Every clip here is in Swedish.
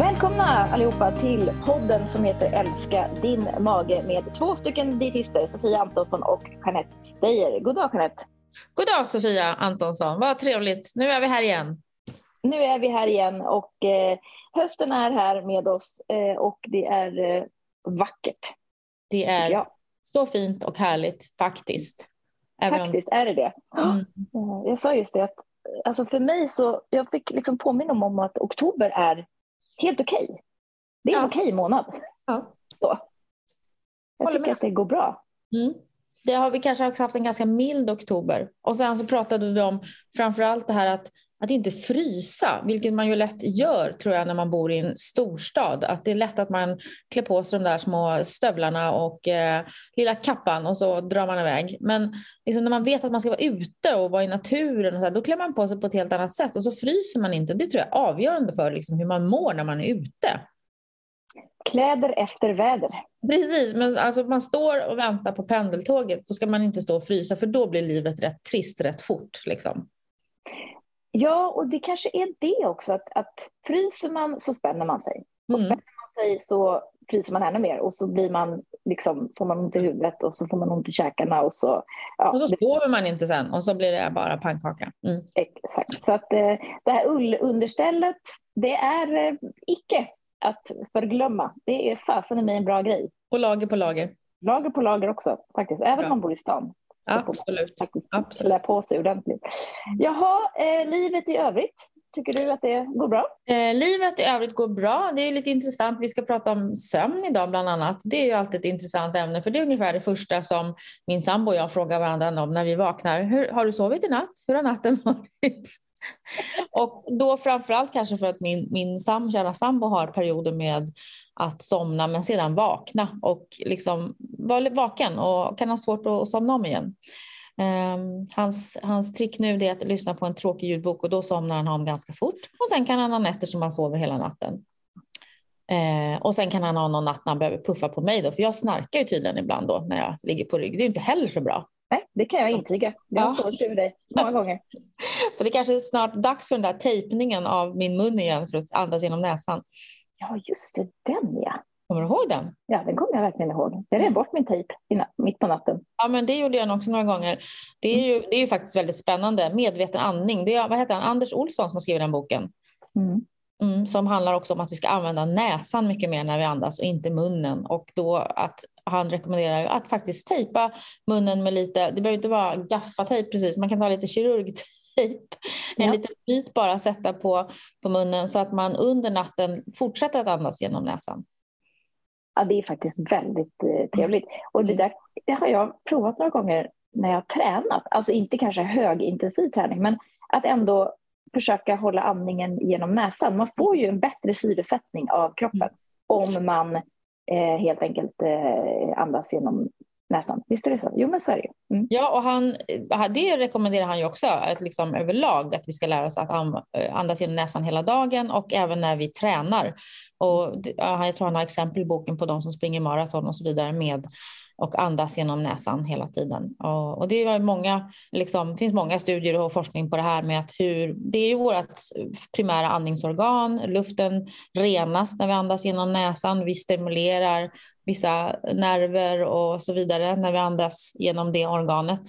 Välkomna allihopa till podden som heter Älska din mage med två stycken dietister, Sofia Antonsson och Jeanette Steyer. God dag Jeanette! God dag Sofia Antonsson, vad trevligt. Nu är vi här igen. Nu är vi här igen och eh, hösten är här med oss eh, och det är eh, vackert. Det är ja. så fint och härligt faktiskt. Även faktiskt om... är det det. Mm. Jag sa just det att alltså för mig så, jag fick liksom påminna om att oktober är helt okej. Okay. Det är ja. en okej okay månad. Ja. Så. Jag Håller tycker med. att det går bra. Mm. Det har vi kanske också haft en ganska mild oktober. Och sen så pratade vi om framförallt det här att, att inte frysa, vilket man ju lätt gör tror jag när man bor i en storstad. Att det är lätt att man klär på sig de där små stövlarna och eh, lilla kappan och så drar man iväg. Men liksom när man vet att man ska vara ute och vara i naturen, och så här, då klär man på sig på ett helt annat sätt och så fryser man inte. Det tror jag är avgörande för liksom, hur man mår när man är ute. Kläder efter väder. Precis, men alltså man står och väntar på pendeltåget, då ska man inte stå och frysa för då blir livet rätt trist rätt fort. Liksom. Ja, och det kanske är det också, att, att fryser man så spänner man sig. Och mm. spänner man sig så fryser man ännu mer och så blir man, liksom, får man ont i huvudet och så får man ont i käkarna och så... Ja, och så sover man inte sen och så blir det bara pannkaka. Mm. Exakt, så att eh, det här ullunderstället, det är eh, icke att förglömma. Det är fasen i mig en bra grej. Och lager på lager. Lager på lager också faktiskt, även om man bor i stan. Absolut. Faktiskt Absolut. Klä på sig ordentligt. Jaha, eh, livet i övrigt. Tycker du att det går bra? Eh, livet i övrigt går bra. Det är lite intressant. Vi ska prata om sömn idag bland annat. Det är ju alltid ett intressant ämne för det är ungefär det första som min sambo och jag frågar varandra om när vi vaknar. Hur, har du sovit i natt? Hur har natten varit? Och då framförallt kanske för att min, min sam, kära sambo har perioder med att somna men sedan vakna och liksom vara vaken och kan ha svårt att somna om igen. Um, hans, hans trick nu är att lyssna på en tråkig ljudbok och då somnar han om ganska fort. Och sen kan han ha nätter som han sover hela natten. Uh, och sen kan han ha någon natt när han behöver puffa på mig då, för jag snarkar ju tydligen ibland då när jag ligger på rygg. Det är inte heller så bra. Nej, det kan jag intyga. Jag har ja. över dig många gånger. Så det kanske är snart dags för den där tejpningen av min mun igen för att andas genom näsan. Ja, just det, den ja. Kommer du ihåg den? Ja, den kommer jag verkligen ihåg. Jag rev bort min tejp mitt på natten. Ja, men det gjorde jag också några gånger. Det är ju, det är ju faktiskt väldigt spännande. Medveten andning. Det är, vad heter han? Anders Olsson som har skrivit den boken. Mm. Mm, som handlar också om att vi ska använda näsan mycket mer när vi andas och inte munnen. Och då att han rekommenderar att faktiskt tejpa munnen med lite, det behöver inte vara gaffatejp precis, man kan ta lite kirurgtejp, en ja. liten bit bara sätta på, på munnen så att man under natten fortsätter att andas genom näsan. Ja, det är faktiskt väldigt eh, trevligt. Och det, mm. där, det har jag provat några gånger när jag har tränat, alltså inte kanske högintensiv träning, men att ändå försöka hålla andningen genom näsan. Man får ju en bättre syresättning av kroppen mm. om man eh, helt enkelt eh, andas genom näsan. Visst är det så? Jo, men så är det mm. Ja, och han, eh, det rekommenderar han ju också att liksom överlag att vi ska lära oss att eh, andas genom näsan hela dagen och även när vi tränar. Och jag tror han har exempel i boken på de som springer maraton och så vidare med och andas genom näsan hela tiden. Och, och det är många, liksom, finns många studier och forskning på det här med att hur det är ju vårt primära andningsorgan. Luften renas när vi andas genom näsan. Vi stimulerar vissa nerver och så vidare när vi andas genom det organet.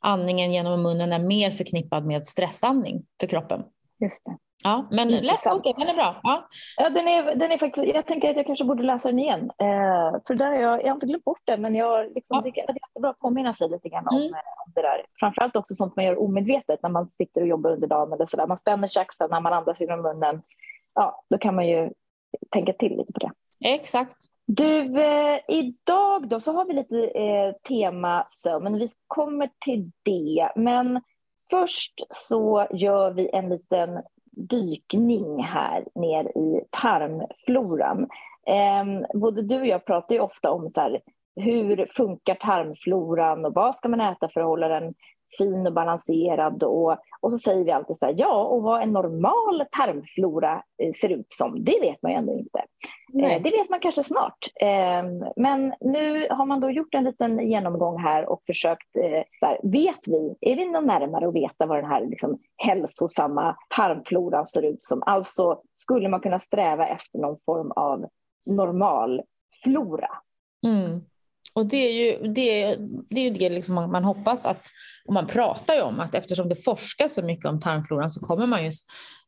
Andningen genom munnen är mer förknippad med stressandning för kroppen. Just det. Ja, men läs boken, den är bra. Ja. Ja, den är, den är faktiskt, jag tänker att jag kanske borde läsa den igen. Eh, för där jag, jag har inte glömt bort den, men jag liksom ja. tycker att det är bra att påminna sig lite grann om, mm. Eh, om det där. Framförallt också sånt man gör omedvetet när man sitter och jobbar under dagen eller sådär. Man spänner sig när man andas genom munnen. Ja, då kan man ju tänka till lite på det. Exakt. Du, eh, idag då så har vi lite eh, tema sömn. Vi kommer till det, men först så gör vi en liten dykning här ner i tarmfloran. Eh, både du och jag pratar ju ofta om så här, hur funkar tarmfloran och vad ska man äta för att hålla den fin och balanserad och, och så säger vi alltid så här, ja, och vad en normal tarmflora eh, ser ut som, det vet man ju ändå inte. Nej. Det vet man kanske snart. Ehm, men nu har man då gjort en liten genomgång här och försökt, här, vet vi, är vi någon närmare att veta vad den här liksom hälsosamma tarmfloran ser ut som? Alltså skulle man kunna sträva efter någon form av normal flora? Mm. Och det är ju det, det, är ju det liksom man hoppas att, och man pratar ju om att eftersom det forskas så mycket om tarmfloran så kommer man ju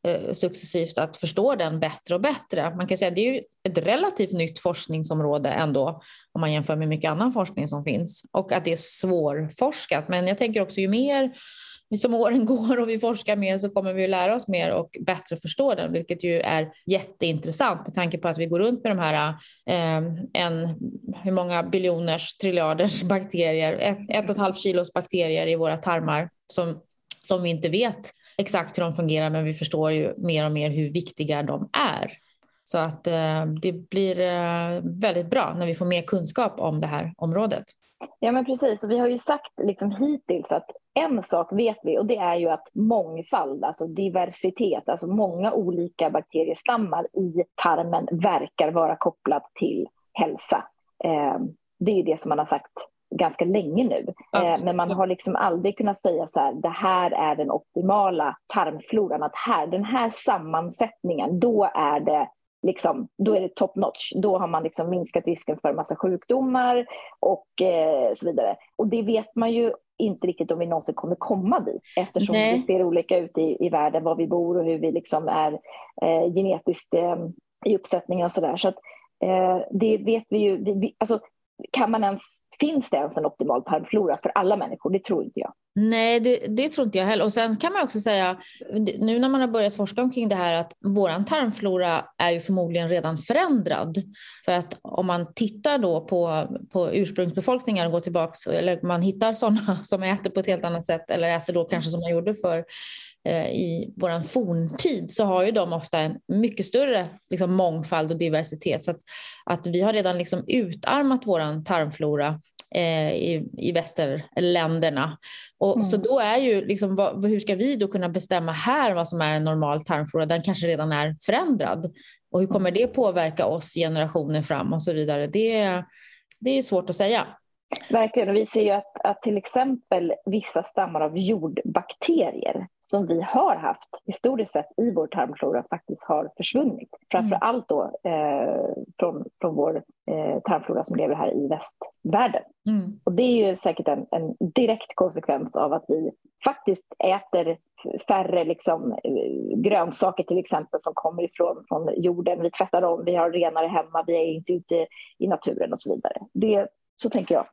eh, successivt att förstå den bättre och bättre. Man kan säga att det är ju ett relativt nytt forskningsområde ändå om man jämför med mycket annan forskning som finns och att det är svårforskat. Men jag tänker också ju mer som åren går och vi forskar mer så kommer vi att lära oss mer och bättre förstå den, vilket ju är jätteintressant med tanke på att vi går runt med de här eh, en, hur många biljoners, triljarders bakterier, ett, ett och ett halvt kilos bakterier i våra tarmar som, som vi inte vet exakt hur de fungerar, men vi förstår ju mer och mer hur viktiga de är. Så att eh, det blir eh, väldigt bra när vi får mer kunskap om det här området. Ja men precis, och vi har ju sagt liksom hittills att en sak vet vi och det är ju att mångfald, alltså diversitet, alltså många olika bakteriestammar i tarmen verkar vara kopplat till hälsa. Eh, det är det som man har sagt ganska länge nu. Eh, men man har liksom aldrig kunnat säga så här, det här är den optimala tarmfloran, att här, den här sammansättningen, då är det liksom, då är det top notch. Då har man liksom minskat risken för massa sjukdomar och eh, så vidare. Och det vet man ju inte riktigt om vi någonsin kommer komma dit eftersom Nej. det ser olika ut i, i världen, var vi bor och hur vi liksom är eh, genetiskt eh, i uppsättningen och sådär. Så att, eh, det vet vi ju. Vi, alltså, kan man ens, finns det ens en optimal tarmflora för alla människor? Det tror inte jag. Nej, det, det, tror inte jag heller. Och sen kan man också säga, nu när man har börjat forska omkring det här, att vår tarmflora är ju förmodligen redan förändrad. För att om man tittar då på, på ursprungsbefolkningar och går tillbaka, eller man hittar sådana som äter på ett helt annat sätt, eller äter då kanske som man gjorde för i vår forntid, så har ju de ofta en mycket större liksom, mångfald och diversitet. Så att, att vi har redan liksom utarmat vår tarmflora eh, i, i västerländerna. Och, mm. Så då är ju liksom, vad, hur ska vi då kunna bestämma här vad som är en normal tarmflora? Den kanske redan är förändrad. Och hur kommer det påverka oss generationer fram och så vidare? Det, det är svårt att säga. Verkligen, och vi ser ju att, att till exempel vissa stammar av jordbakterier som vi har haft historiskt sett i vår tarmflora faktiskt har försvunnit. Framför mm. allt då eh, från, från vår eh, tarmflora som lever här i västvärlden. Mm. Och det är ju säkert en, en direkt konsekvens av att vi faktiskt äter färre liksom, eh, grönsaker till exempel som kommer ifrån från jorden. Vi tvättar om, vi har renare hemma, vi är inte ute i naturen och så vidare. Det, så tänker jag.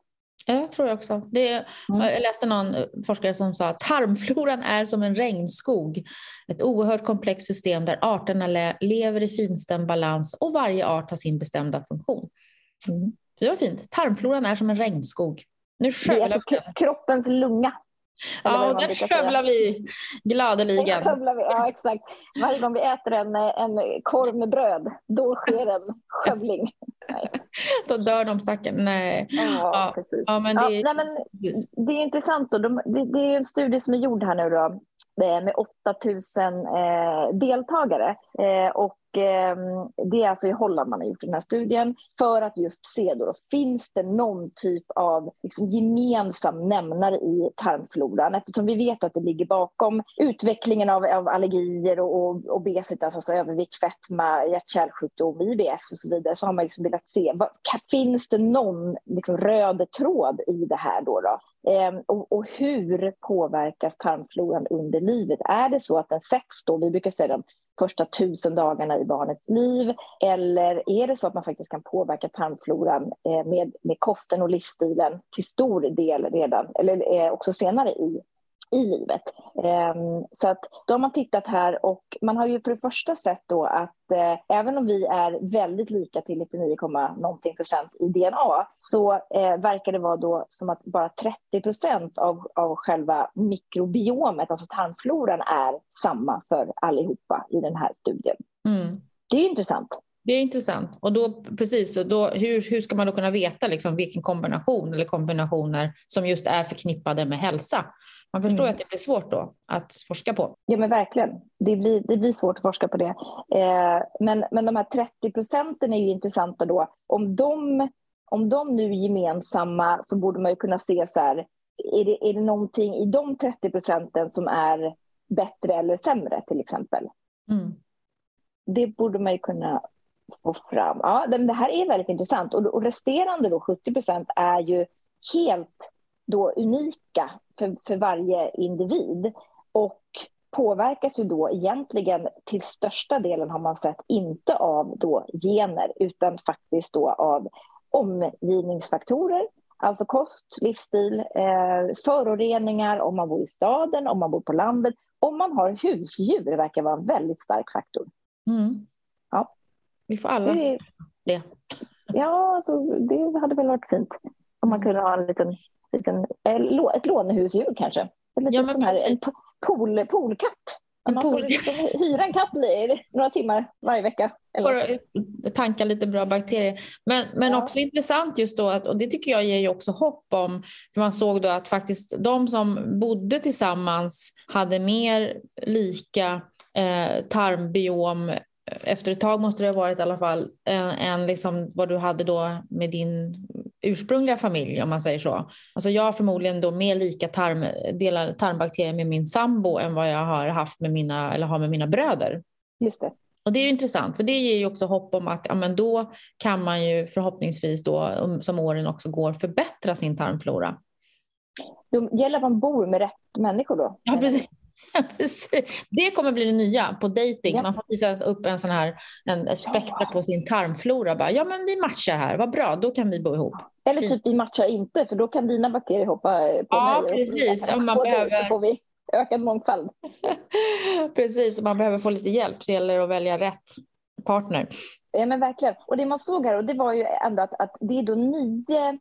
Jag tror jag också. Det, mm. Jag läste någon forskare som sa att tarmfloran är som en regnskog. Ett oerhört komplext system där arterna le, lever i finstämd balans och varje art har sin bestämda funktion. Mm. Det var fint. Tarmfloran är som en regnskog. Nu det är alltså kroppens lunga. Ja, och där skövlar vi gladeligen. vi, ja, exakt. Varje gång vi äter en, en korv med bröd, då sker en skövling. Då dör de stackarna. Nej. Ja, ja, precis. Ja, men det, ja, nej, men det är intressant. Då. De, det är en studie som är gjord här nu då, eh, med 8000 eh, deltagare. Eh, och eh, det är alltså i Holland man har gjort den här studien för att just se då, finns det någon typ av liksom, gemensam nämnare i tarmfloran eftersom vi vet att det ligger bakom utvecklingen av, av allergier och, och obesitas, alltså, alltså övervikt, fetma, hjärt-kärlsjukdom, IBS och så vidare så har man liksom velat se, vad, finns det någon liksom, röd tråd i det här då? då? Ehm, och, och, hur påverkas tarmfloran under livet? Är det så att den sätts då, vi brukar säga första tusen dagarna i barnets liv? Eller är det så att man faktiskt kan påverka tarmfloran eh, med, med kosten och livsstilen till stor del redan, eller eh, också senare i i livet. Ehm, så att då har man tittat här och man har ju för det första sett då att eh, även om vi är väldigt lika till 99, någonting procent i DNA så eh, verkar det vara då som att bara 30 procent av, av själva mikrobiomet, alltså tarmfloran, är samma för allihopa i den här studien. Mm. Det är intressant. Det är intressant. Och då, precis, och då, hur, hur ska man då kunna veta liksom vilken kombination eller kombinationer som just är förknippade med hälsa? Man förstår mm. att det blir svårt då att forska på. Ja men verkligen. Det blir, det blir svårt att forska på det. Eh, men, men de här 30 procenten är ju intressanta då. Om de, om de nu är gemensamma så borde man ju kunna se så här, är det, är det någonting i de 30 procenten som är bättre eller sämre till exempel? Mm. Det borde man ju kunna få fram. Ja, det här är väldigt intressant och, och resterande då 70 procent är ju helt då unika för, för varje individ och påverkas ju då egentligen till största delen har man sett inte av då gener utan faktiskt då av omgivningsfaktorer, alltså kost, livsstil, eh, föroreningar om man bor i staden, om man bor på landet, om man har husdjur verkar vara en väldigt stark faktor. Mm. Ja. Vi får alla det, det. Ja, alltså, det hade väl varit fint om man mm. kunde ha en liten liten, eh, ett lånehusdjur kanske. En, ja, sån här, en pool, poolkatt. Man får liksom hyra en katt några timmar varje vecka. Eller tanka lite bra bakterier. Men, men ja. också intressant just då, att, och det tycker jag ger ju också hopp om, för man såg då att faktiskt de som bodde tillsammans hade mer lika eh, tarmbiom efter ett tag måste det ha varit i alla fall än liksom vad du hade då med din ursprungliga familj om man säger så. Alltså jag har förmodligen då mer lika tarm, delar tarmbakterier med min sambo än vad jag har haft med mina, eller har med mina bröder. Just det. Och det är intressant för det ger ju också hopp om att ja, men då kan man ju förhoppningsvis då som åren också går förbättra sin tarmflora. Det gäller att man bor med rätt människor då. Ja, precis. det kommer bli det nya på dating. Man får visa upp en sån här en spektra på sin tarmflora. Bara, ja, men vi matchar här, vad bra, då kan vi bo ihop. Eller typ vi matchar inte, för då kan dina bakterier hoppa på ja, mig. Precis. Och man behöver... så får vi ökad mångfald. precis, man behöver få lite hjälp så gäller det att välja rätt partner. Ja, men verkligen. Och det man såg här, och det var ju ändå att, att det är då nio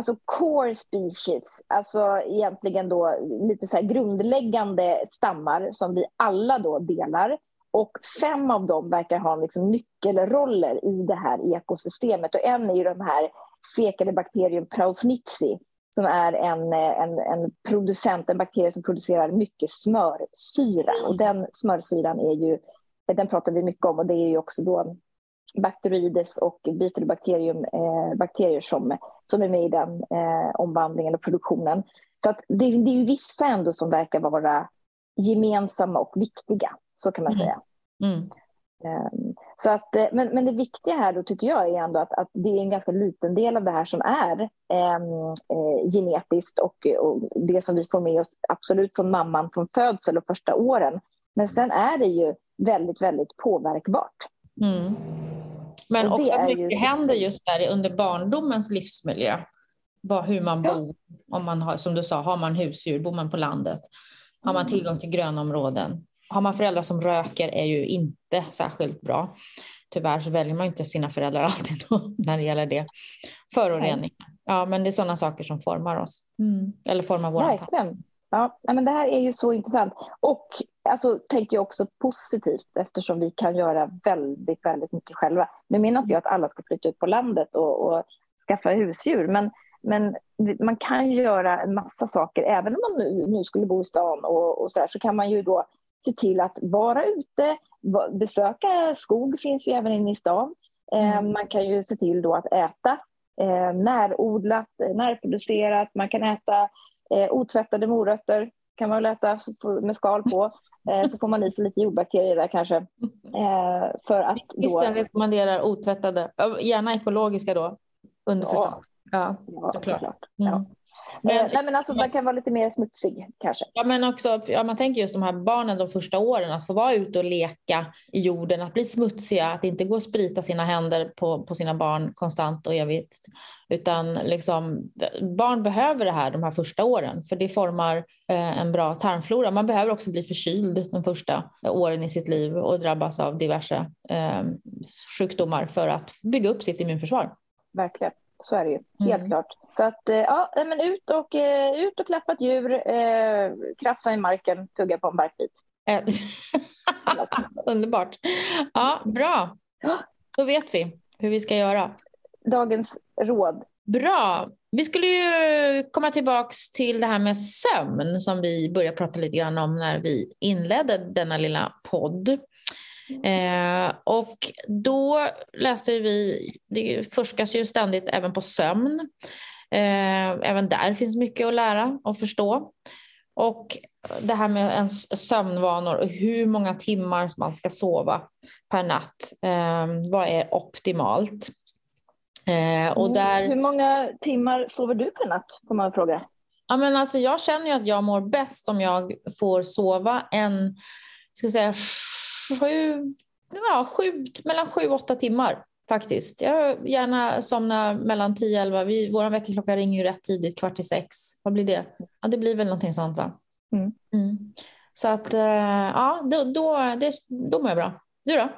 alltså core species, alltså egentligen då lite så grundläggande stammar som vi alla då delar. Och fem av dem verkar ha liksom nyckelroller i det här ekosystemet. Och en är ju de här fekade Prausnitzi som är en, en, en producent, en bakterie som producerar mycket smörsyra. Och den smörsyran är ju, den pratar vi mycket om och det är ju också då Bacteroides och bifidobakterium eh, bakterier som, som är med i den eh, omvandlingen och produktionen. Så att det, det är ju vissa ändå som verkar vara gemensamma och viktiga, så kan man mm. säga. Mm. Um, så att, eh, men, men det viktiga här då tycker jag är ändå att, att det är en ganska liten del av det här som är um, eh, genetiskt och, och, det som vi får med oss absolut från mamman från födsel och första åren. Men sen är det ju väldigt, väldigt påverkbart. Mm. Men och också mycket ju... händer just där under barndomens livsmiljö. Bara hur man ja. bor, om man har, som du sa, har man husdjur, bor man på landet, har man mm. tillgång till grönområden. Har man föräldrar som röker är ju inte särskilt bra. Tyvärr så väljer man inte sina föräldrar alltid då, när det gäller det. Föroreningar. Ja, men det är sådana saker som formar oss. Mm. Eller formar våra Verkligen. Ja, men det här är ju så intressant. Och alltså, tänker jag också positivt eftersom vi kan göra väldigt, väldigt mycket själva. Nu menar inte jag att alla ska flytta ut på landet och, och skaffa husdjur, men, men man kan göra en massa saker. Även om man nu, nu skulle bo i stan och, och så, här, så kan man ju då se till att vara ute, besöka skog finns ju även inne i stan. Eh, mm. Man kan ju se till då att äta eh, närodlat, närproducerat, man kan äta eh, otvättade morötter kan man väl äta med skal på. Eh, så får man i sig lite jordbakterier där kanske. Eh, för att då... rekommenderar otvättade, gärna ekologiska då, underförstått. Ja, ja, såklart. såklart. Mm. Men, eh, nej, men alltså, man kan vara lite mer smutsig kanske. Ja, men också, ja, man tänker just de här barnen de första åren, att få vara ute och leka i jorden, att bli smutsiga, att inte gå och sprita sina händer på, på sina barn konstant och evigt. Utan liksom, barn behöver det här de här första åren, för det formar eh, en bra tarmflora. Man behöver också bli förkyld de första åren i sitt liv och drabbas av diverse eh, sjukdomar för att bygga upp sitt immunförsvar. Verkligen, så är det ju. Helt mm. klart. Så att, eh, ja, men ut och, eh, ut och klappa ett djur, eh, krafsa i marken, tugga på en barkbit. Underbart. Ja, bra. Då vet vi hur vi ska göra. Dagens råd. Bra. Vi skulle ju komma tillbaks till det här med sömn som vi började prata lite grann om när vi inledde denna lilla podd. Eh, och då läste vi, det forskas ju ständigt även på sömn. Eh, även där finns mycket att lära och förstå. Och det här med ens sömnvanor och hur många timmar man ska sova per natt. Eh, vad är optimalt? Eh, och mm. där... Hur många timmar sover du per natt? Får man fråga. Ja, men alltså, jag känner ju att jag mår bäst om jag får sova en, ska säga, sju, ja, sju, mellan sju och åtta timmar faktiskt. Jag gärna somnar mellan tio och elva. Vår väckarklocka ringer ju rätt tidigt, kvart i sex. Vad blir det? Ja, det blir väl någonting sånt va? Mm. Mm. Så att eh, ja, då, då, det, då mår jag bra. Du då?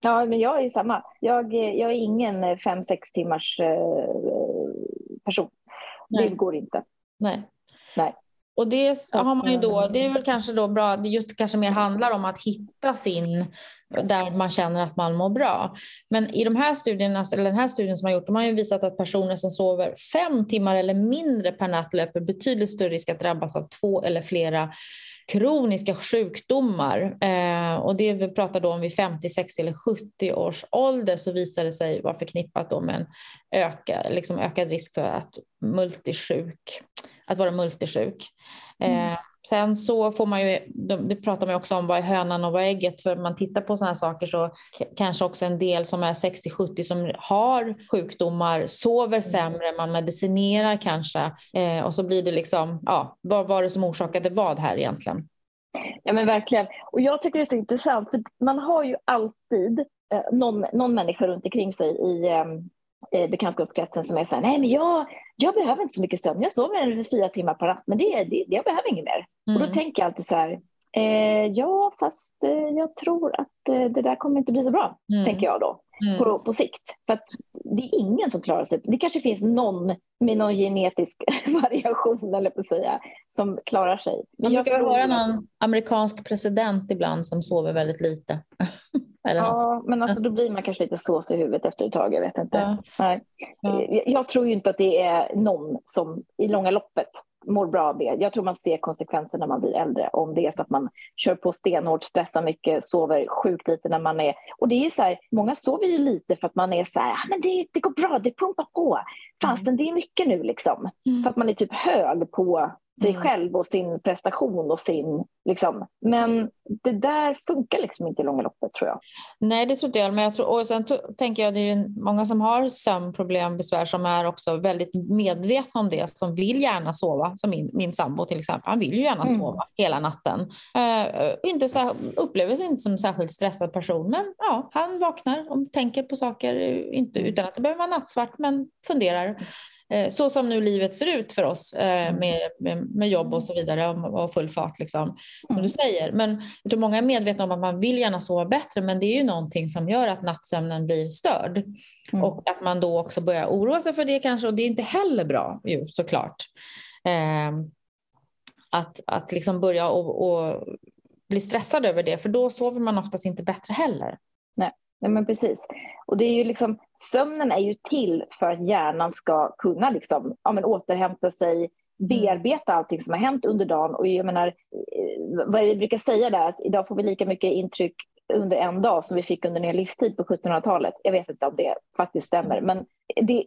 Ja, men jag är samma. Jag, jag är ingen fem, sex timmars eh, person. Nej. Det går inte. Nej. Nej. Och det har man ju då, det är väl kanske då bra, det just kanske mer handlar om att hitta sin, där man känner att man mår bra. Men i de här studierna, eller den här studien som har gjort, de har ju visat att personer som sover fem timmar eller mindre per natt löper betydligt större risk att drabbas av två eller flera kroniska sjukdomar. Eh, och det vi pratar då om vid 50, 60 eller 70 års ålder så visar det sig vara förknippat då med en öka, liksom ökad risk för att multisjuk, att vara multisjuk. Mm. Eh, sen så får man ju, det pratar man också om vad är hönan och vad är ägget, för man tittar på sådana här saker så kanske också en del som är 60-70 som har sjukdomar sover mm. sämre, man medicinerar kanske eh, och så blir det liksom, ja, vad var det som orsakade vad här egentligen? Ja men verkligen. Och jag tycker det är så intressant för man har ju alltid eh, någon, någon människa runt omkring sig i, eh, eh, bekantskapskretsen som är så här, nej men jag, jag behöver inte så mycket sömn, jag sover en fyra timmar per natt, men det, det, jag behöver inget mer. Mm. Och då mm. tänker jag alltid så här, eh, ja fast eh, jag tror att eh, det där kommer inte bli så bra, mm. tänker jag då, mm. på, på sikt. För att det är ingen som klarar sig, det kanske finns någon med någon genetisk variation, eller på att säga, som klarar sig. Men Man brukar höra någon amerikansk president ibland som sover väldigt lite. Eller ja, något. men alltså, då blir man kanske lite sås i huvudet efter ett tag. Jag vet inte. Ja. Nej. Ja. Jag tror ju inte att det är någon som i långa loppet mår bra av det. Jag tror man ser konsekvenser när man blir äldre om det är så att man kör på stenhårt, stressar mycket, sover sjukt lite när man är... Och det är så här, många sover ju lite för att man är så här, ah, men det, det går bra, det pumpar på. Fasten, mm. det är mycket nu liksom. Mm. För att man är typ hög på sig mm. själv och sin prestation och sin... Liksom. Men det där funkar liksom inte i långa loppet tror jag. Nej, det tror inte jag. Men jag tror, och sen tänker jag det är många som har sömnproblem, besvär som är också väldigt medvetna om det, som vill gärna sova. Som min, min sambo till exempel, han vill ju gärna mm. sova hela natten. Uh, inte så, upplever sig inte som en särskilt stressad person, men ja, han vaknar och tänker på saker, inte utan att det behöver vara nattsvart, men funderar. Eh, så som nu livet ser ut för oss eh, mm. med, med, med jobb och så vidare och full fart liksom, som du mm. säger. Men jag tror många är medvetna om att man vill gärna sova bättre men det är ju någonting som gör att nattsömnen blir störd. Mm. Och att man då också börjar oroa sig för det kanske och det är inte heller bra ju såklart. Eh, att, att liksom börja och, och bli stressad över det för då sover man oftast inte bättre heller. Nej. Nej, men precis. Och det är ju liksom, sömnen är ju till för att hjärnan ska kunna liksom, ja, men återhämta sig, mm. bearbeta allting som har hänt under dagen. Och jag menar, eh, vad vi brukar säga där, att idag får vi lika mycket intryck under en dag som vi fick under en livstid på 1700-talet. Jag vet inte om det faktiskt stämmer, men det,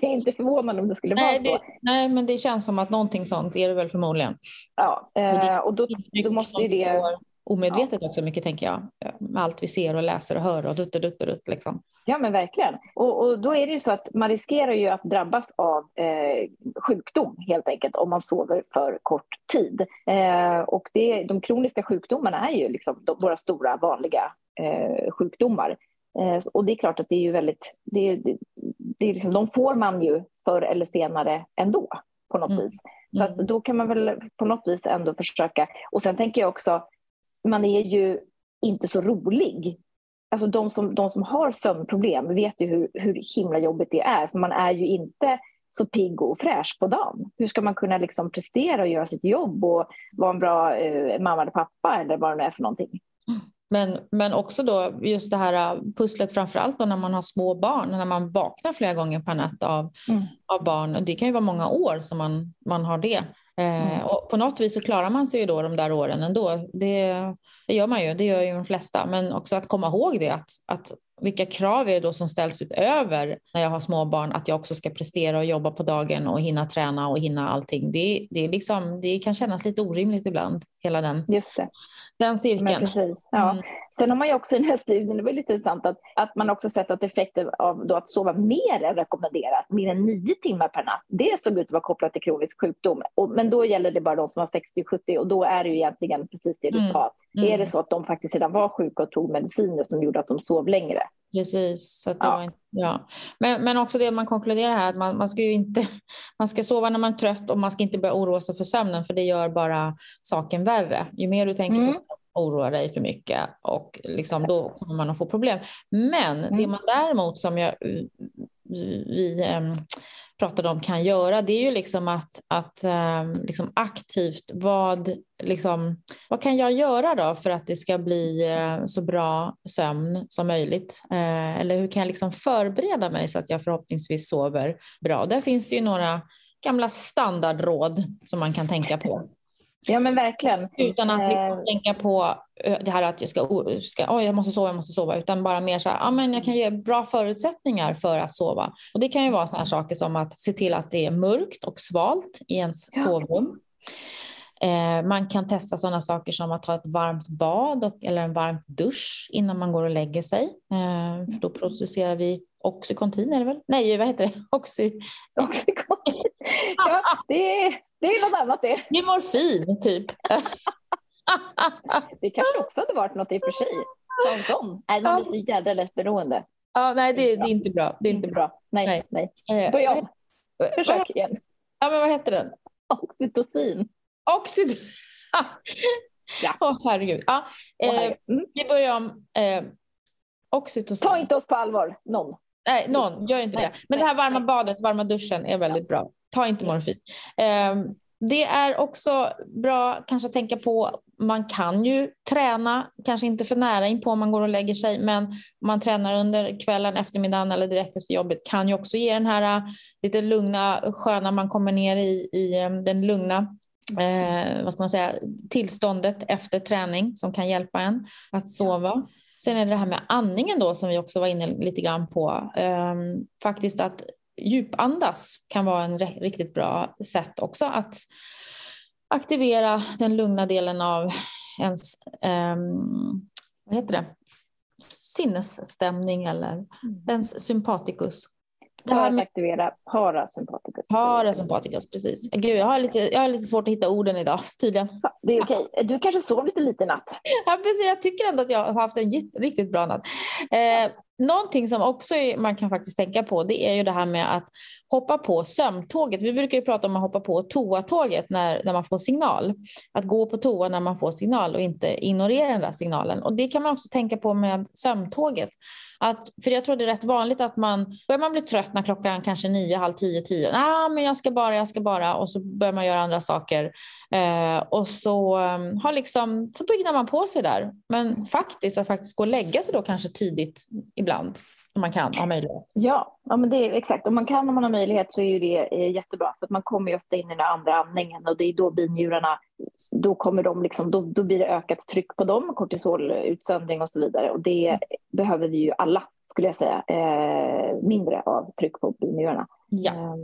det är inte förvånande om det skulle nej, vara så. Det, nej, men det känns som att någonting sånt är det väl förmodligen. Ja, eh, och då, då måste ju det omedvetet ja. också mycket tänker jag. Med allt vi ser och läser och hör och dutt och dutt och dutt liksom. Ja men verkligen. Och, och, då är det ju så att man riskerar ju att drabbas av eh, sjukdom helt enkelt om man sover för kort tid. Eh, och det, de kroniska sjukdomarna är ju liksom de, våra stora vanliga eh, sjukdomar. Eh, och det är klart att det är ju väldigt, det, det, det är liksom, de får man ju förr eller senare ändå på något mm. vis. Så mm. då kan man väl på något vis ändå försöka. Och sen tänker jag också man är ju inte så rolig. Alltså de som, de som har sömnproblem vet ju hur, hur himla jobbigt det är, för man är ju inte så pigg och fräsch på dagen. Hur ska man kunna liksom prestera och göra sitt jobb och vara en bra eh, mamma eller pappa eller vad det nu är för någonting? Men, men också då just det här äh, pusslet framförallt då när man har små barn, när man vaknar flera gånger per natt av, mm. av barn. Det kan ju vara många år som man, man har det. Eh, mm. och på något vis så klarar man sig ju då de där åren ändå. Det, det gör man ju, det gör ju de flesta. Men också att komma ihåg det, att, att vilka krav är det då som ställs utöver när jag har småbarn att jag också ska prestera och jobba på dagen och hinna träna och hinna allting. Det, det, är liksom, det kan kännas lite orimligt ibland, hela den, Just det. Den cirkeln. Men precis. Ja. Mm. Sen har man ju också i den här studien, det var lite intressant, att, att man också sett att effekten av att sova mer än rekommenderat, mer än nio timmar per natt, det såg ut att vara kopplat till kronisk sjukdom. Och, men då gäller det bara de som var 60-70 och då är det ju egentligen precis det du mm. sa. Mm. Är det så att de faktiskt redan var sjuka och tog mediciner som gjorde att de sov längre, Precis. Så ja. Var, ja. Men, men också det man konkluderar här, att man, man ska ju inte man ska sova när man är trött och man ska inte börja oroa sig för sömnen för det gör bara saken värre. Ju mer du tänker mm. på oroa dig för mycket och liksom, då kommer man att få problem. Men mm. det man däremot som jag, vi ehm, pratade om kan göra, det är ju liksom att, att eh, liksom aktivt vad, liksom, vad kan jag göra då för att det ska bli eh, så bra sömn som möjligt? Eh, eller hur kan jag liksom förbereda mig så att jag förhoppningsvis sover bra? Där finns det ju några gamla standardråd som man kan tänka på. Ja men verkligen. Utan att liksom eh. tänka på eh, det här att jag ska, ska oh, jag måste sova, jag måste sova, utan bara mer så här, ah, men jag kan ge bra förutsättningar för att sova. Och det kan ju vara sådana saker som att se till att det är mörkt och svalt i ens ja. sovrum. Eh, man kan testa sådana saker som att ta ett varmt bad och, eller en varm dusch innan man går och lägger sig. Eh, då producerar vi Oxycontin är det väl? Nej, vad heter det? Oxy... Oxycontin. Ja, det är, det är något annat det. Det är morfin, typ. det kanske också hade varit något i och för sig. Sån, Nej, man blir så jädra lätt beroende. Ja, nej, det, det, är inte bra. Det är inte bra. Nej, nej. nej. Eh, Börja om. Försök igen. Ja, men vad heter den? Oxytocin. Oxytocin. ja. Åh, herregud. Ja, eh, mm. Vi börjar om. Eh, oxytocin. Ta inte oss på allvar, någon. Nej, någon gör inte nej, det. Men det här varma badet, varma duschen är väldigt ja. bra. Ta inte morfin. Um, det är också bra kanske att tänka på, man kan ju träna, kanske inte för nära in på om man går och lägger sig, men om man tränar under kvällen, eftermiddagen eller direkt efter jobbet kan ju också ge den här äh, lite lugna, sköna, man kommer ner i, i ähm, den lugna eh, vad ska man säga, tillståndet efter träning som kan hjälpa en att sova. Sen är det det här med andningen då som vi också var inne lite grann på. Um, faktiskt att djupandas kan vara en riktigt bra sätt också att aktivera den lugna delen av ens um, vad heter det? sinnesstämning eller mm. ens sympaticus. Det här med... aktivera parasympaticus. Parasympaticus, precis. Gud, jag, har lite, jag har lite svårt att hitta orden idag tydligen. Det är okej. Okay. Du kanske sov lite lite natt. Ja, precis. Jag tycker ändå att jag har haft en riktigt bra natt. Eh, någonting som också man kan faktiskt tänka på det är ju det här med att hoppa på sömntåget. Vi brukar ju prata om att hoppa på toatåget när, när man får signal. Att gå på toa när man får signal och inte ignorera den där signalen. Och det kan man också tänka på med sömntåget. Att, för jag tror det är rätt vanligt att man börjar man bli trött när klockan kanske nio, halv tio, tio. Ah, men jag ska bara, jag ska bara och så börjar man göra andra saker. Eh, och så, ehm, har liksom, så byggnar man på sig där. Men faktiskt att faktiskt gå och lägga sig då kanske tidigt ibland om man kan, ha möjlighet. Ja, ja men det är exakt. Om man kan och man har möjlighet så är ju det är jättebra för att man kommer ju ofta in i den andra andningen och det är då binjurarna, då kommer de liksom, då, då blir det ökat tryck på dem, kortisolutsöndring och så vidare och det mm. behöver vi ju alla skulle jag säga, eh, mindre av tryck på binjurarna. Ja. Eh,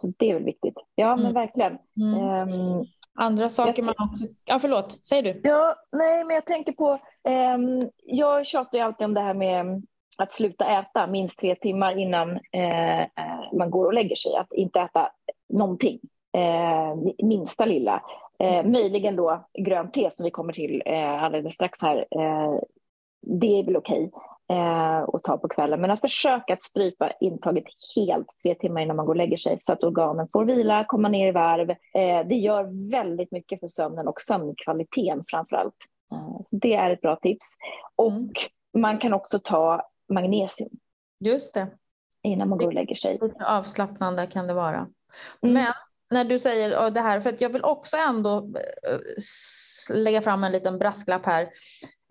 så det är väl viktigt. Ja, mm. men verkligen. Mm. Eh, Andra saker man också... Ja, förlåt. Säg du. Ja, nej, men jag tänker på... Ehm, jag tjatar ju alltid om det här med att sluta äta minst tre timmar innan eh, eh, man går och lägger sig. Att inte äta någonting, eh, minsta lilla. Eh, möjligen då grönt te som vi kommer till eh, alldeles strax här. Eh, det är väl okej eh, att ta på kvällen. Men att försöka att strypa intaget helt tre timmar innan man går och lägger sig så att organen får vila, komma ner i varv. Det gör väldigt mycket för sömnen och sömnkvaliteten framför allt. Det är ett bra tips. Och man kan också ta magnesium. Just det. Innan man går och lägger sig. Avslappnande kan det vara. Mm. Men när du säger det här, för att jag vill också ändå eh, lägga fram en liten brasklapp här.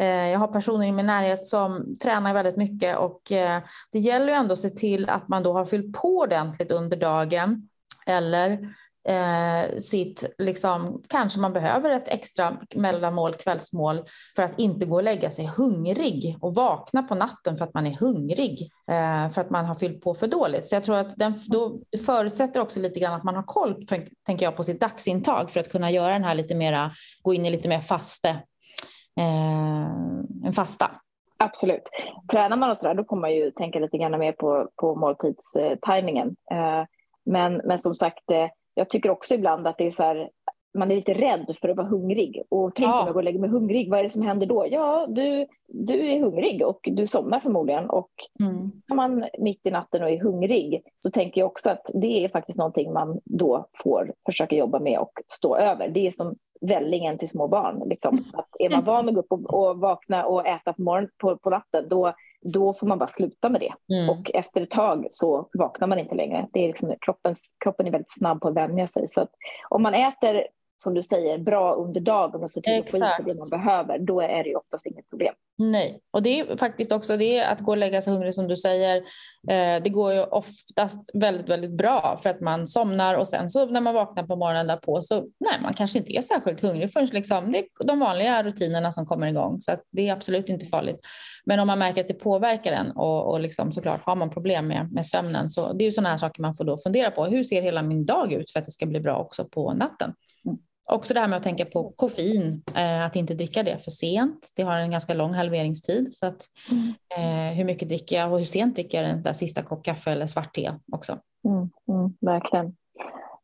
Eh, jag har personer i min närhet som tränar väldigt mycket och eh, det gäller ju ändå att se till att man då har fyllt på ordentligt under dagen eller eh, sitt, liksom, kanske man behöver ett extra mellanmål, kvällsmål för att inte gå och lägga sig hungrig och vakna på natten för att man är hungrig eh, för att man har fyllt på för dåligt. Så jag tror att den då förutsätter också lite grann att man har koll, tänker jag, på sitt dagsintag för att kunna göra den här lite mera, gå in i lite mer faste, eh, en fasta. Absolut. Tränar man och sådär, då kommer man ju tänka lite grann mer på, på måltidstajmingen. Eh, eh, men, men som sagt, eh, jag tycker också ibland att det är så här, man är lite rädd för att vara hungrig. Och tänk ja. om jag går och lägger mig hungrig, vad är det som händer då? Ja, du, du är hungrig och du somnar förmodligen. Och mm. när man mitt i natten och är hungrig så tänker jag också att det är faktiskt någonting man då får försöka jobba med och stå över. Det är som vällingen till små barn. Liksom. Att är man van att gå upp och, och vakna och äta på, morgon, på, på natten, då då får man bara sluta med det. Mm. Och efter ett tag så vaknar man inte längre. Det är liksom, kroppens, kroppen är väldigt snabb på att vänja sig. Så om man äter som du säger, bra under dagen och ser till att få i sig det man behöver, då är det oftast inget problem. Nej, och det är faktiskt också det att gå och lägga sig hungrig som du säger. Eh, det går ju oftast väldigt, väldigt bra för att man somnar och sen så när man vaknar på morgonen därpå så nej, man kanske inte är särskilt hungrig förrän liksom, det är de vanliga rutinerna som kommer igång så att det är absolut inte farligt. Men om man märker att det påverkar en och, och liksom, såklart har man problem med, med sömnen så det är ju sådana här saker man får då fundera på. Hur ser hela min dag ut för att det ska bli bra också på natten? Mm. Också det här med att tänka på koffein, eh, att inte dricka det för sent. Det har en ganska lång halveringstid. Så att, mm. eh, hur mycket dricker jag och hur sent dricker jag den där sista kopp kaffe eller svart te också. Mm, mm, verkligen.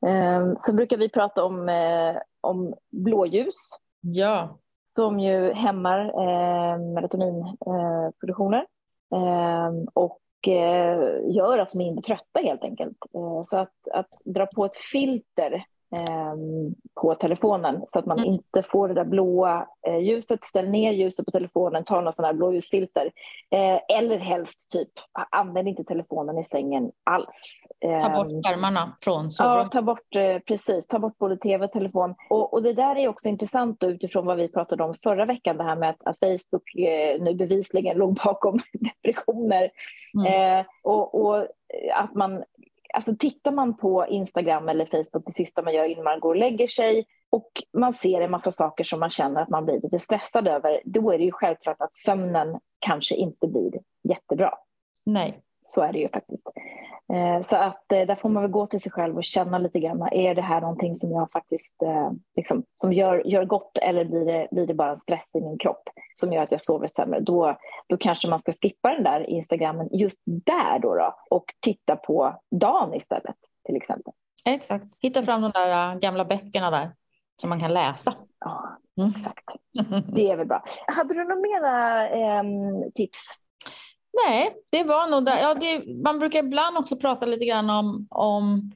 Eh, sen brukar vi prata om, eh, om blåljus. Ja. Som ju hämmar eh, melatoninproduktioner. Eh, och gör att de är trötta helt enkelt. Så att, att dra på ett filter eh, på telefonen så att man mm. inte får det där blåa eh, ljuset. Ställ ner ljuset på telefonen, ta någon sån här blåljusfilter. Eh, eller helst typ, använd inte telefonen i sängen alls. ta bort ehm, skärmarna från sovrummet. Ja, ta bort, eh, precis, ta bort både tv och telefon. Och, och det där är också intressant utifrån vad vi pratade om förra veckan, det här med att, att Facebook nu bevisligen låg bakom depressioner. Mm. Eh, och, och att man alltså tittar man på Instagram eller Facebook det sista man gör innan man går och lägger sig och man ser en massa saker som man känner att man blir lite stressad över, då är det ju självklart att sömnen kanske inte blir jättebra. Nej. Så är det ju faktiskt. Eh, så att eh, där får man väl gå till sig själv och känna lite grann, är det här någonting som jag faktiskt eh, liksom, som gör, gör gott eller blir det, blir det bara en stress i min kropp som gör att jag sover sämre? Då, då kanske man ska skippa den där Instagrammen just där då, då och titta på dagen istället till exempel. Exakt, hitta fram de där gamla böckerna där som man kan läsa. Ja, mm. exakt. Det är väl bra. Hade du några mera eh, tips Nej, det var nog där. Ja, det, man brukar ibland också prata lite grann om, om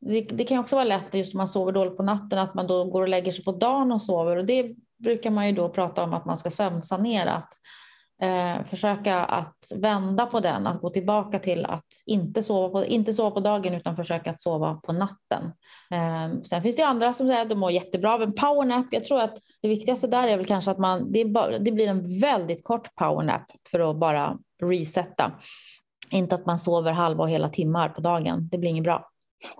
det, det kan också vara lätt just om man sover dåligt på natten att man då går och lägger sig på dagen och sover och det brukar man ju då prata om att man ska sömnsanera. Att, eh, försöka att vända på den, att gå tillbaka till att inte sova på, inte sova på dagen utan försöka att sova på natten. Eh, sen finns det andra som säger att de mår jättebra av en powernap. Jag tror att det viktigaste där är väl kanske att man, det, bara, det blir en väldigt kort powernap för att bara resetta. Inte att man sover halva och hela timmar på dagen. Det blir inget bra.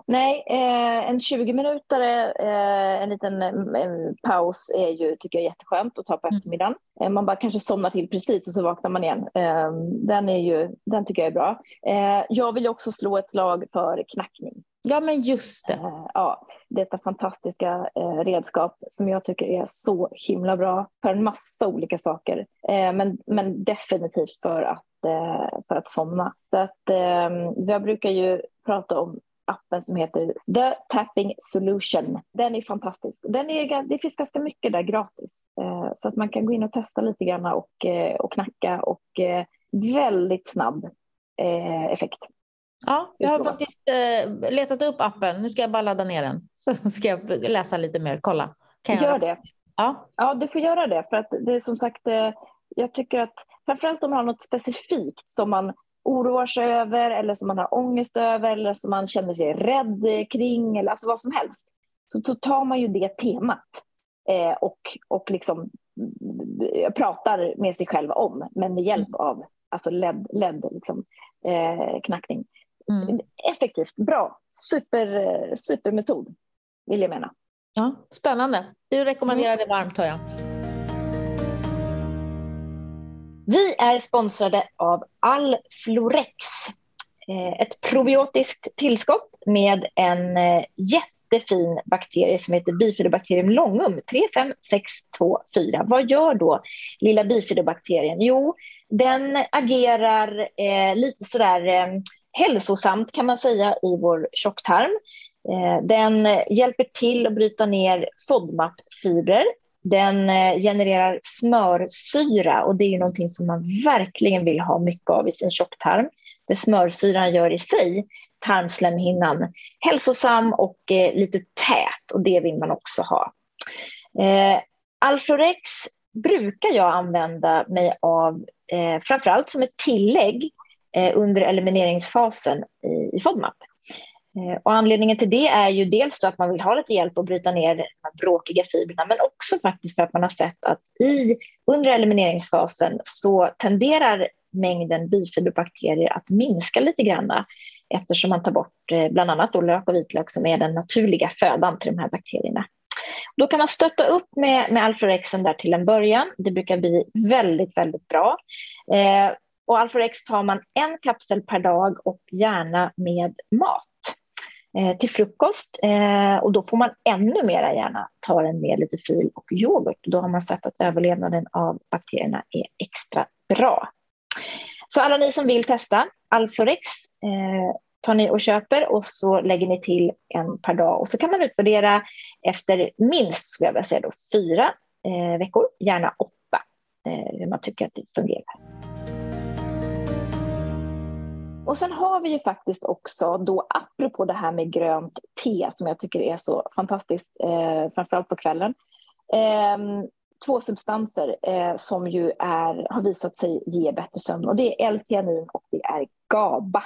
Nej, eh, en 20 minuter, eh, en liten eh, paus är ju, tycker jag, jätteskönt att ta på mm. eftermiddagen. Eh, man bara kanske somnar till precis och så vaknar man igen. Eh, den, är ju, den tycker jag är bra. Eh, jag vill också slå ett slag för knackning. Ja, men just det. ja, detta fantastiska redskap som jag tycker är så himla bra för en massa olika saker. men, men definitivt för att, för att somna. Så att, jag brukar ju prata om appen som heter The Tapping Solution. Den är fantastisk. Den är, det finns ganska mycket där gratis. Eh, så att man kan gå in och testa lite grann och, eh, och knacka och eh, väldigt snabb effekt. Ja, jag har faktiskt letat upp appen. Nu ska jag bara ladda ner den. Så ska jag läsa lite mer. Kolla. Kan Gör det. Ja. ja, du får göra det. För att det är som sagt, jag tycker att framförallt om man har något specifikt som man oroar sig över eller som man har ångest över eller som man känner sig rädd kring eller alltså vad som helst. Så då tar man ju det temat eh, och, och liksom pratar med sig själv om, men med hjälp mm. av alltså LED, LED liksom, eh, knackning. Mm. Effektivt, bra, super, supermetod vill jag mena. Ja, spännande. Du rekommenderar det varmt hör jag. Vi är sponsrade av Alflorex. Eh, ett probiotiskt tillskott med en eh, jättefin bakterie som heter Bifidobacterium longum 35624. Vad gör då lilla bifidobakterien? Jo, den agerar eh, lite sådär eh, hälsosamt kan man säga i vår tjocktarm. Eh, den hjälper till att bryta ner FODMAP-fibrer. Den eh, genererar smörsyra och det är ju någonting som man verkligen vill ha mycket av i sin tjocktarm. Det smörsyran gör i sig tarmslemhinnan hälsosam och eh, lite tät och det vill man också ha. Eh, Alflorex brukar jag använda mig av eh, framförallt som ett tillägg eh, under elimineringsfasen i, i FODMAP. Eh, och anledningen till det är ju dels att man vill ha lite hjälp att bryta ner de här bråkiga fibrerna men också faktiskt för att man har sett att i, under elimineringsfasen så tenderar mängden bifiberbakterier att minska lite grann eftersom man tar bort eh, bland annat då lök och vitlök som är den naturliga födan till de här bakterierna. Då kan man stötta upp med, med Alforexen där till en början. Det brukar bli väldigt, väldigt bra. Eh, och Alforex tar man en kapsel per dag och gärna med mat Eh, till frukost. Eh, och då får man ännu mera gärna ta den med lite fil och yoghurt. Då har man sett att överlevnaden av bakterierna är extra bra. Så alla ni som vill testa Alforex eh, tar ni och köper och så lägger ni till en per dag och så kan man utvärdera efter minst, skulle jag vilja säga då, fyra veckor, gärna åtta, hur man tycker att det fungerar. Och sen har vi ju faktiskt också då apropå det här med grönt te som jag tycker är så fantastiskt, eh, framförallt på kvällen. Eh, två substanser eh, som ju är, har visat sig ge bättre sömn och det är L-tianin och det är GABA.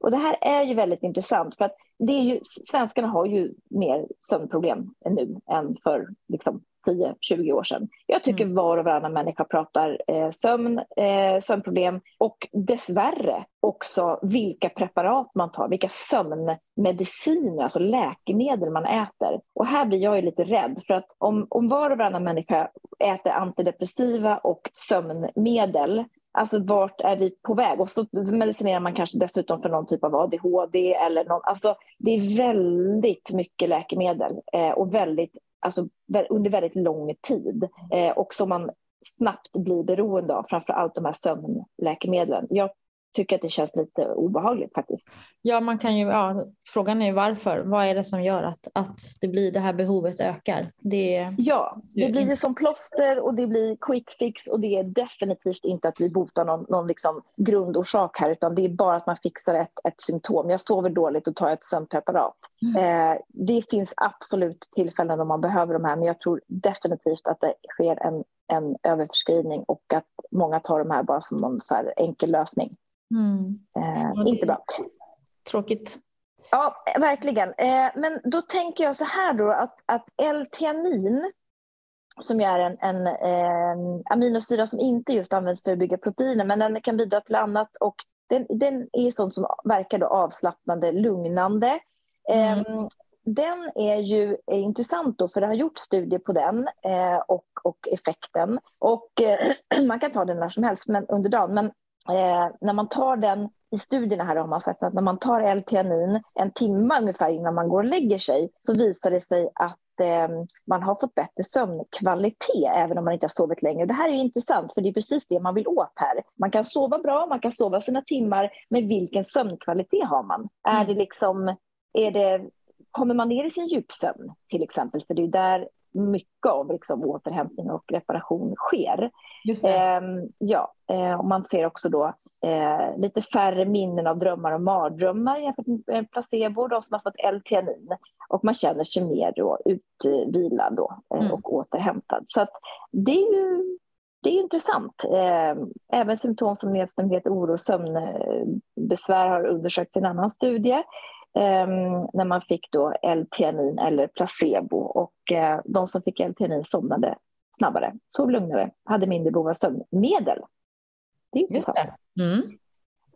Och det här är ju väldigt intressant för att det är ju, svenskarna har ju mer sömnproblem nu än för liksom, 10-20 år sedan. Jag tycker mm. var och varannan människa pratar eh, sömn, eh, sömnproblem och dessvärre också vilka preparat man tar, vilka sömnmediciner, alltså läkemedel man äter. Och här blir jag ju lite rädd för att om, om var och varannan människa äter antidepressiva och sömnmedel Alltså vart är vi på väg? Och så medicinerar man kanske dessutom för någon typ av ADHD eller någon, alltså det är väldigt mycket läkemedel eh, och väldigt alltså, under väldigt lång tid eh, och som man snabbt blir beroende av, framför allt de här sömnläkemedlen. Jag tycker att det känns lite obehagligt faktiskt. Ja, man kan ju, ja, frågan är varför. Vad är det som gör att, att det blir det här behovet ökar? Det, ja, det blir det som plåster och det blir quick fix och det är definitivt inte att vi botar någon, någon liksom grundorsak här utan det är bara att man fixar ett, ett symptom. Jag sover dåligt och tar ett sömnpreparat. Mm. Eh, det finns absolut tillfällen då man behöver de här men jag tror definitivt att det sker en, en överförskrivning och att många tar de här bara som någon så enkel lösning. Mm. Eh, inte bra. Tråkigt. Ja, verkligen. Eh, men då tänker jag så här då att, att L-teanin som är en, en eh, aminosyra som inte just används för att bygga proteiner men den kan bidra till annat och den, den är sånt som verkar då avslappnande, lugnande. Mm. Eh, den är ju är intressant då för det har gjort studier på den eh, och, och effekten. Och eh, man kan ta den när som helst men, under dagen men eh, när man tar den i studierna här har man sett att när man tar L-teanin en timme ungefär innan man går och lägger sig så visar det sig att eh, man har fått bättre sömnkvalitet även om man inte har sovit länge. Det här är intressant för det är precis det man vill åt här. Man kan sova bra, man kan sova sina timmar, men vilken sömnkvalitet har man? Mm. Är det liksom, är det, kommer man ner i sin djupsömn till exempel? För det är där mycket av liksom återhämtning och reparation sker. Eh, ja, eh, och man ser också då eh, lite färre minnen av drömmar och mardrömmar jämfört med placebo, de som har fått L-teanin. Och man känner sig mer då utvilad då, eh, mm. och återhämtad. Så det är ju det är intressant. Ehm, även symptom som nedstämdhet, oro och sömnbesvär har undersökts i en annan studie. Ehm, när man fick då L-teanin eller placebo och eh, de som fick L-teanin somnade snabbare, sov lugnare, hade mindre behov av sömnmedel. Det är intressant. Det. Mm.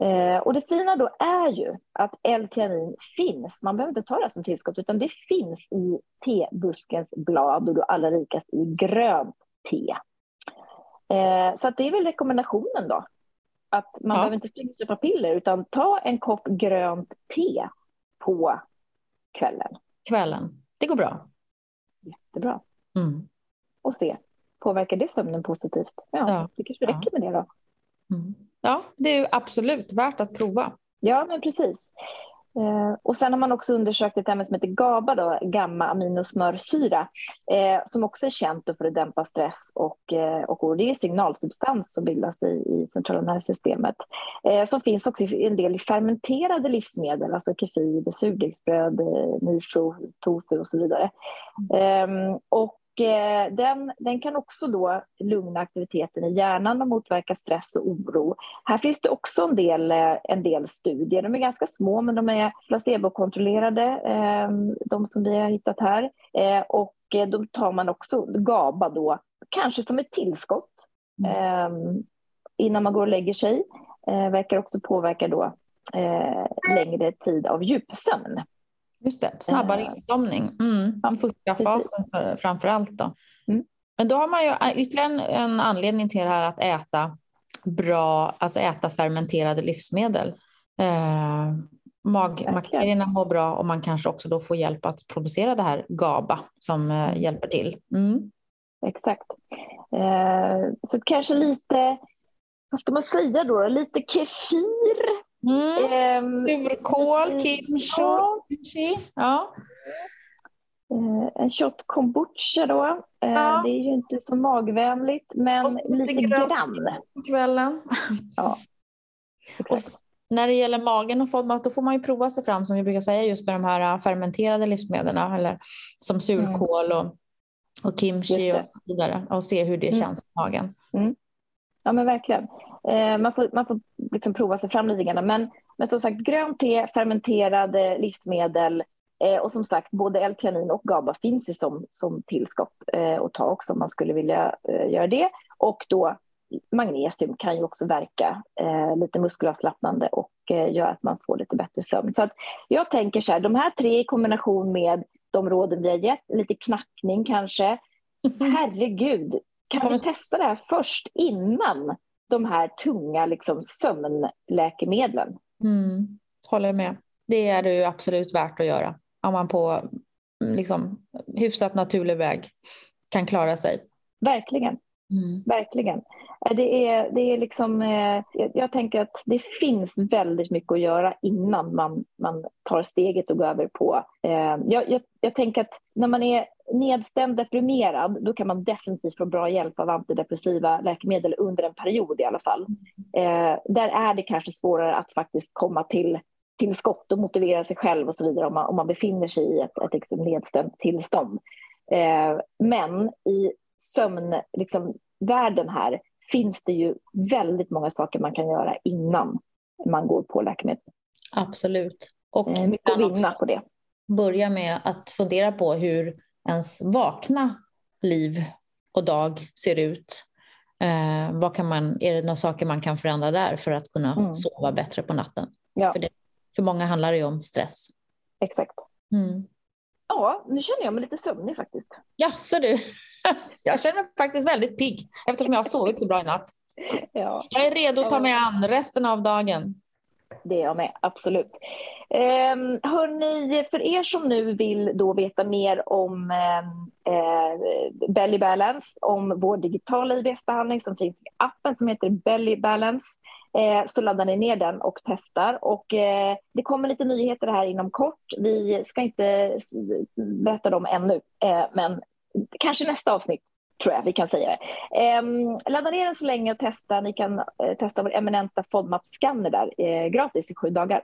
Eh, och det fina då är ju att L-teanin finns, man behöver inte ta det som tillskott, utan det finns i tebuskens blad och då allra rikast i grönt te. Eh, så det är väl rekommendationen då, att man ja. behöver inte springa och köpa piller, utan ta en kopp grönt te på kvällen. Kvällen, det går bra. Jättebra. Mm. Och se, påverkar det sömnen positivt? Ja, ja. det kanske räcker ja. med det då. Mm. Ja, det är absolut värt att prova. Ja, men precis. Eh, och sen har man också undersökt ett ämne som heter GABA, då, gamma-aminosmörsyra, eh, som också är känt för att dämpa stress och, eh, och det är signalsubstans som bildas i, i centrala nervsystemet. Eh, som finns också i en del fermenterade livsmedel, alltså kefir, surdegsbröd, eh, miso, tofu och så vidare. Mm. och Eh, den, den kan också då lugna aktiviteten i hjärnan och motverka stress och oro. Här finns det också en del, eh, en del studier. De är ganska små, men de är placebokontrollerade, eh, de som vi har hittat här. Och då tar man också GABA då, kanske som ett tillskott mm. innan man går och lägger sig. Verkar också påverka då längre tid av djupsömn. Just det, snabbare uh, insomning. Mm. Den första fasen för, framför allt. Då. Mm. Men då har man ju äh, ytterligare en anledning till det här att äta bra, alltså äta fermenterade livsmedel. Eh, Magbakterierna mår bra och man kanske också då får hjälp att producera det här GABA som eh, mm. hjälper till. Mm. Exakt. Eh, så kanske lite, vad ska man säga då, lite kefir Mm. Um, Surkål, kimchi. Ja. Uh, en shot kombucha då. Uh, ja. Det är ju inte så magvänligt, men lite, lite grann. På kvällen. Ja. Och när det gäller magen och FODMAP, då får man ju prova sig fram som vi brukar säga just med de här fermenterade livsmedlen eller som surkål och, och kimchi och så vidare och se hur det mm. känns i magen. Mm. Ja men verkligen. Eh, man får, man får liksom prova sig fram lite grann. Men, men som sagt, grönt te, fermenterade livsmedel eh, och som sagt, både L-teanin och GABA finns ju som, som tillskott eh, att ta också om man skulle vilja eh, göra det. Och då magnesium kan ju också verka eh, lite muskelavslappnande och eh, göra att man får lite bättre sömn. Så att jag tänker så här, de här tre i kombination med de råden vi har gett, lite knackning kanske. Herregud, kan vi testa det här först innan de här tunga liksom, sömnläkemedlen? Mm, håller med. Det är det ju absolut värt att göra om man på liksom, hyfsat naturlig väg kan klara sig. Verkligen. Mm. Verkligen. Eh, det är, det är liksom, eh, jag tänker att det finns väldigt mycket att göra innan man, man tar steget och går över på... Eh, jag, jag, jag tänker att när man är nedstämd, deprimerad, då kan man definitivt få bra hjälp av antidepressiva läkemedel under en period i alla fall. Där är det kanske svårare att faktiskt komma till, till skott och motivera sig själv och så vidare om man, om man befinner sig i ett, ett ett nedstämt tillstånd. Eh, men i sömnvärlden liksom, här finns det ju väldigt många saker man kan göra innan man går på läkemedel. Absolut. Och eh, mycket att vinna på det. Börja med att fundera på hur ens vakna liv och dag ser ut. Eh, vad kan man, är det några saker man kan förändra där för att kunna mm. sova bättre på natten? Ja. För, det, för många handlar det om stress. Exakt. Mm. Ja, nu känner jag mig lite sömnig faktiskt. Ja, så du. Jag känner mig faktiskt väldigt pigg eftersom jag har sovit så bra i natt. Ja. Jag är redo att ta mig an resten av dagen. Det är jag med, absolut. Eh, hörni, för er som nu vill då veta mer om eh, Belly Balance, om vår digitala IBS-behandling som finns i appen som heter Belly Balance, eh, så laddar ni ner den och testar. Och, eh, det kommer lite nyheter här inom kort. Vi ska inte berätta dem ännu, eh, men kanske nästa avsnitt tror jag vi kan säga det. Eh, ladda ner den så länge och testa. Ni kan eh, testa vår eminenta FODMAP-scanner där eh, gratis i sju dagar.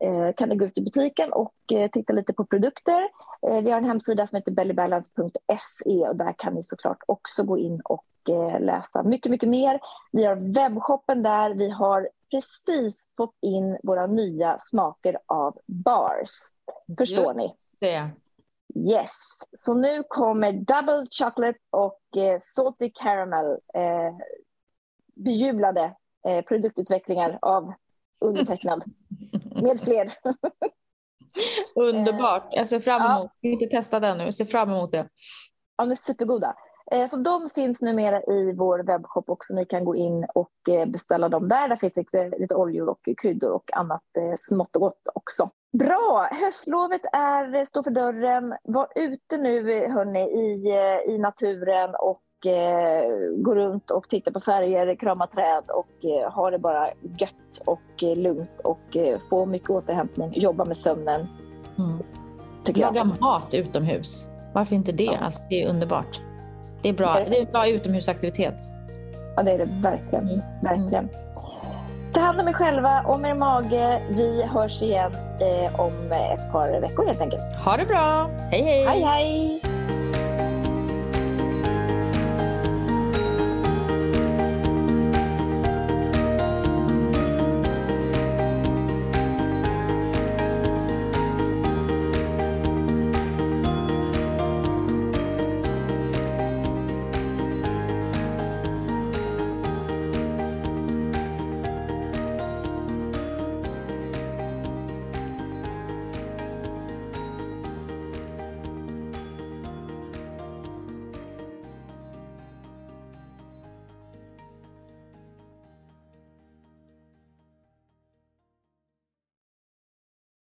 Eh, kan ni gå ut i butiken och eh, titta lite på produkter. Eh, vi har en hemsida som heter bellybalance.se och där kan ni såklart också gå in och läsa mycket, mycket mer. Vi har webbshoppen där. Vi har precis fått in våra nya smaker av bars. Förstår Just ni? Det. Yes, så nu kommer Double Chocolate och eh, Salty Caramel. Eh, bejublade eh, produktutvecklingar av undertecknad med fler. Underbart. Jag ser fram emot. Jag har inte testat den nu. ser fram emot det. Ja, de är supergoda. Eh, så de finns numera i vår webbshop också. Ni kan gå in och eh, beställa dem där. Där finns lite, lite oljor och kryddor och annat eh, smått och gott också. Bra! Höstlovet är, står för dörren. Var ute nu hörni, i, i naturen och eh, gå runt och titta på färger, krama träd och eh, ha det bara gött och eh, lugnt och eh, få mycket återhämtning, jobba med sömnen. Mm. Laga mat utomhus. Varför inte det? Ja. Alltså, det är underbart. Det är bra. Det är en bra utomhusaktivitet. Ja, det är det verkligen. Mm. verkligen. Ta hand om er själva, om er mage. Vi hörs igen eh, om ett par veckor helt enkelt. Ha det bra. Hej, hej. Hej, hej.